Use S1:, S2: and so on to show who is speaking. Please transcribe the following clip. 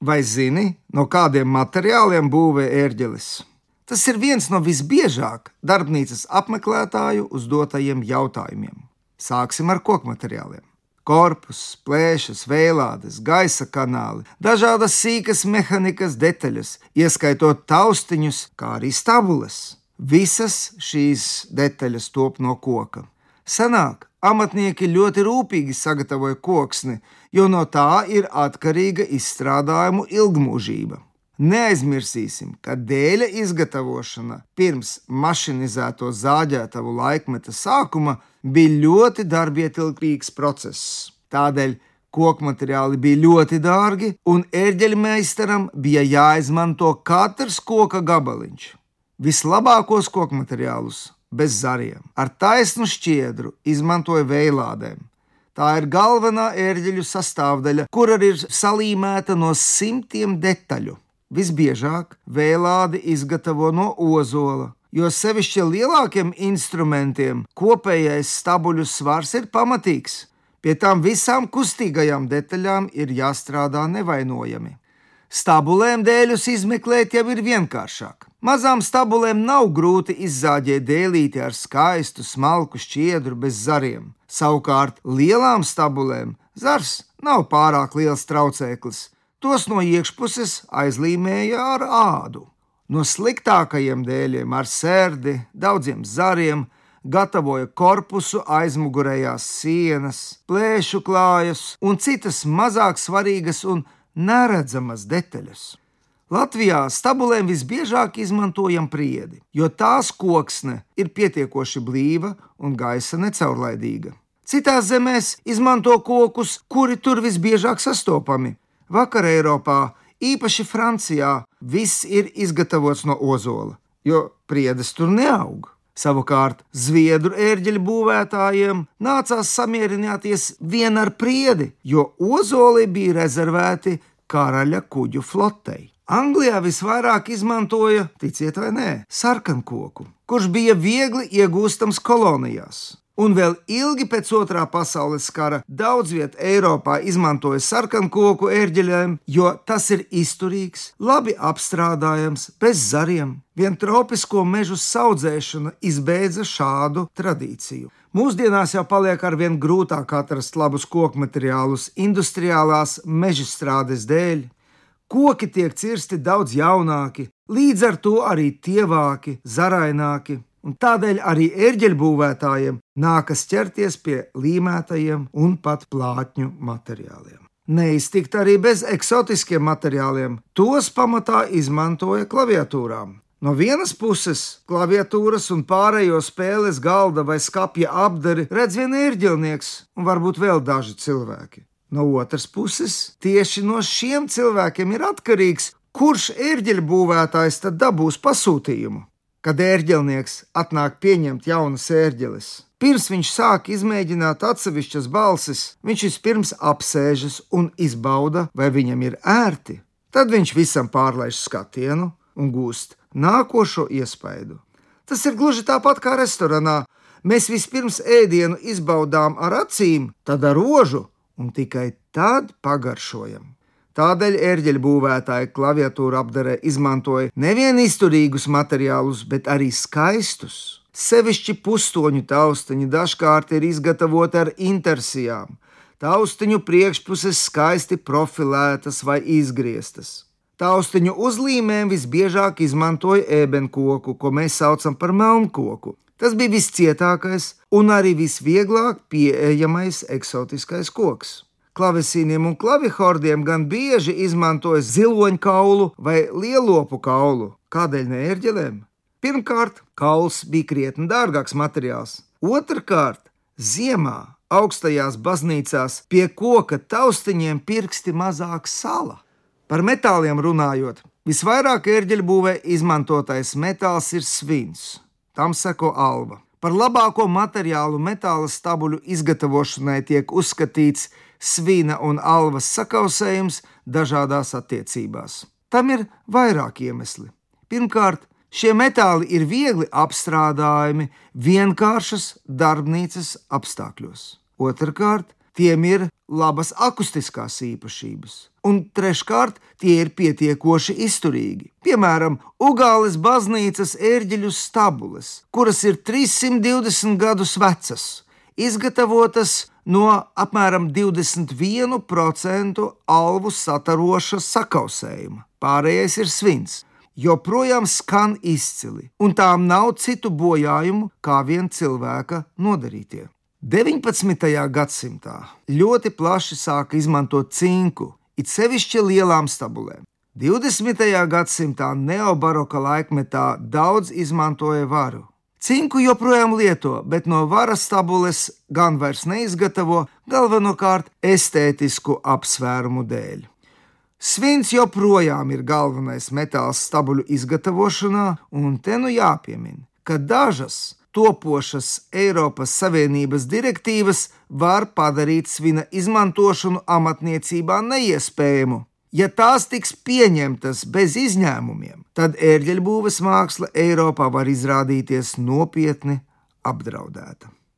S1: Vai zini, no kādiem materiāliem būvē ērģelis? Tas ir viens no visbiežāk darbnīcas apmeklētāju uzdotajiem jautājumiem. Sāksim ar koku materiāliem. Korpus, plēšas, vēlādes, gaisa kanāli, dažādas sīkas mehānikas detaļas, ieskaitot taustiņus, kā arī stabules. Visas šīs detaļas top no koka. Senāk amatnieki ļoti rūpīgi sagatavoja koksni, jo no tā ir atkarīga izstrādājumu ilgmūžība. Neaizmirsīsim, ka dēļa izgatavošana pirms mašinizēto zāģētavu laikmeta sākuma bija ļoti darbietilpīgs process. Tādēļ koku materiāli bija ļoti dārgi, un ērģeļmeistaram bija jāizmanto katrs koka gabaliņš. Vislabākos koku materiālus bez zariem. Ar taisnu šķiedru izmantoja vēlādēm. Tā ir galvenā ērģeļu sastāvdaļa, kur arī ir salīmēta no simtiem detaļu. Visbiežāk vēlādi izgatavo no ozola, jo sevišķi lielākiem instrumentiem kopējais stabuļu svars ir pamatīgs. Pie tām visām kustīgajām detaļām ir jāstrādā nevainojami. Stabulēm dēļus izmeklēt jau ir vienkāršāk. Mazām stabulēm nav grūti izzāģēt dēlīti ar skaistu, smalku šķiedru bez zariem. Savukārt lielām stabulēm zars nav pārāk liels traucēklis. Tos no iekšpuses aizlīmēja ar ādu. No sliktākajiem dēļiem, ar sērdi, daudziem zariem, gatavoja korpusu aizmugurējās sienas, plēšu klājas un citas mazāk svarīgas un neredzamas detaļas. Latvijā stabulēm visbiežāk izmantojam priedi, jo tās koksne ir pietiekoši blīva un gaisa necaurlaidīga. Citās zemēs izmanto kokus, kuri tur visbiežāk sastopami. Vakar Eiropā, īpaši Francijā, viss ir izgatavots no ozola, jo priedes tur neaug. Savukārt zviedru ērģeļu būvētājiem nācās samierināties vien ar priedi, jo ozoli bija rezervēti karaļa kuģu flotei. Anglijā visvairāk izmantoja, ticiet vai nē, sarkankoku, kurš bija viegli iegūstams kolonijās. Un vēl ilgi pēc otrā pasaules kara daudz vietā Eiropā izmantoja sarkankoku ērģeļiem, jo tas ir izturīgs, labi apstrādājams, bez zariem. Vien tropisko mežu audzēšana izbeidza šādu tradīciju. Mūsdienās jau paliek ar vien grūtāk atrast labus koku materiālus industriālās mežstrādes dēļ. Koki tiek cirsti daudz jaunāki, līdz ar to arī tievāki, zaraināki, un tādēļ arī ērģeļbūvētājiem nākas ķerties pie līmētajiem un pat plātņu materiāliem. Neiztikt arī bez eksotiskiem materiāliem, tos pamatā izmantoja klaviatūrām. No vienas puses, klaviatūras un pārējo spēles galda vai skapja apdari redz vien ērģelnieks un varbūt vēl daži cilvēki. No otras puses, tieši no šiem cilvēkiem ir atkarīgs, kurš ērģeļbūvētājs tad dabūs pasūtījumu kad ērģelnieks atnāk pieņemt jaunas ērģeles. Pirms viņš sāk izmēģināt atsevišķas balsis, viņš vispirms apsēžas un izbauda, vai viņam ir ērti. Tad viņš visam pārlaiž skatienu un gūst nākošo iespaidu. Tas ir gluži tāpat kā restorānā. Mēs vispirms ēdienu izbaudām ar acīm, tad ar rožu un tikai tad pagaršojam. Tādēļ ērģeļu būvētāji klaviatūru apdarē izmantoja nevien izturīgus materiālus, bet arī skaistus. Sevišķi pustoņu taustiņi dažkārt ir izgatavoti ar intersijām. Taustiņu priekšpuses skaisti profilētas vai izgrieztas. Taustiņu uzlīmēm visbiežāk izmantoja ēbenkoku, ko mēs saucam par melnkoku. Tas bija viscietākais un arī visvieglāk pieejamais eksotiskais koks. Klavesīniem un klavihordiem gan bieži izmantoja ziloņu kaulu vai lielopu kaulu. Kādēļ ne ērģelēm? Pirmkārt, kauls bija krietni dārgāks materiāls. Otrakārt, ziemā augstajās baznīcās pie koka taustiņiem pirksti mazāk sala. Par metāliem runājot, visvairāk ērģeļu būvē izmantotais metāls ir svins, tam seko alba. Par labāko materiālu metāla stabuļu izgatavošanai tiek uzskatīts svina un alvas sakausējums dažādās attiecībās. Tam ir vairāki iemesli. Pirmkārt, šie metāli ir viegli apstrādājami vienkāršas darbnīcas apstākļos. Otrakārt, tiem ir labas akustiskās īpašības. Un treškārt, tie ir pietiekoši izturīgi. Piemēram, Ugāles baznīcas ērģeļu stabules, kuras ir 320 gadus vecas, izgatavotas no apmēram 21% alvu sataroša sakausējuma. Pārējais ir svins joprojām skan izcili, un tām nav citu bojājumu kā vien cilvēka nodarītie. 19. gadsimtā ļoti plaši sāka izmantot cinku, it sevišķi lielām stabulēm. 20. gadsimtā neobaroka laikmetā daudz izmantoja varu. Cinku joprojām lieto, bet no varas stabules gan vairs neizgatavo, galvenokārt estētisku apsvērumu dēļ. Svins joprojām ir galvenais metāls stabuļu izgatavošanā, un te nu jāpiemina, ka dažas topošas Eiropas Savienības direktīvas var padarīt svina izmantošanu amatniecībā neiespējamu. Ja tās tiks pieņemtas bez izņēmumiem, tad ērģeļbūves māksla Eiropā var izrādīties nopietni apdraudēta.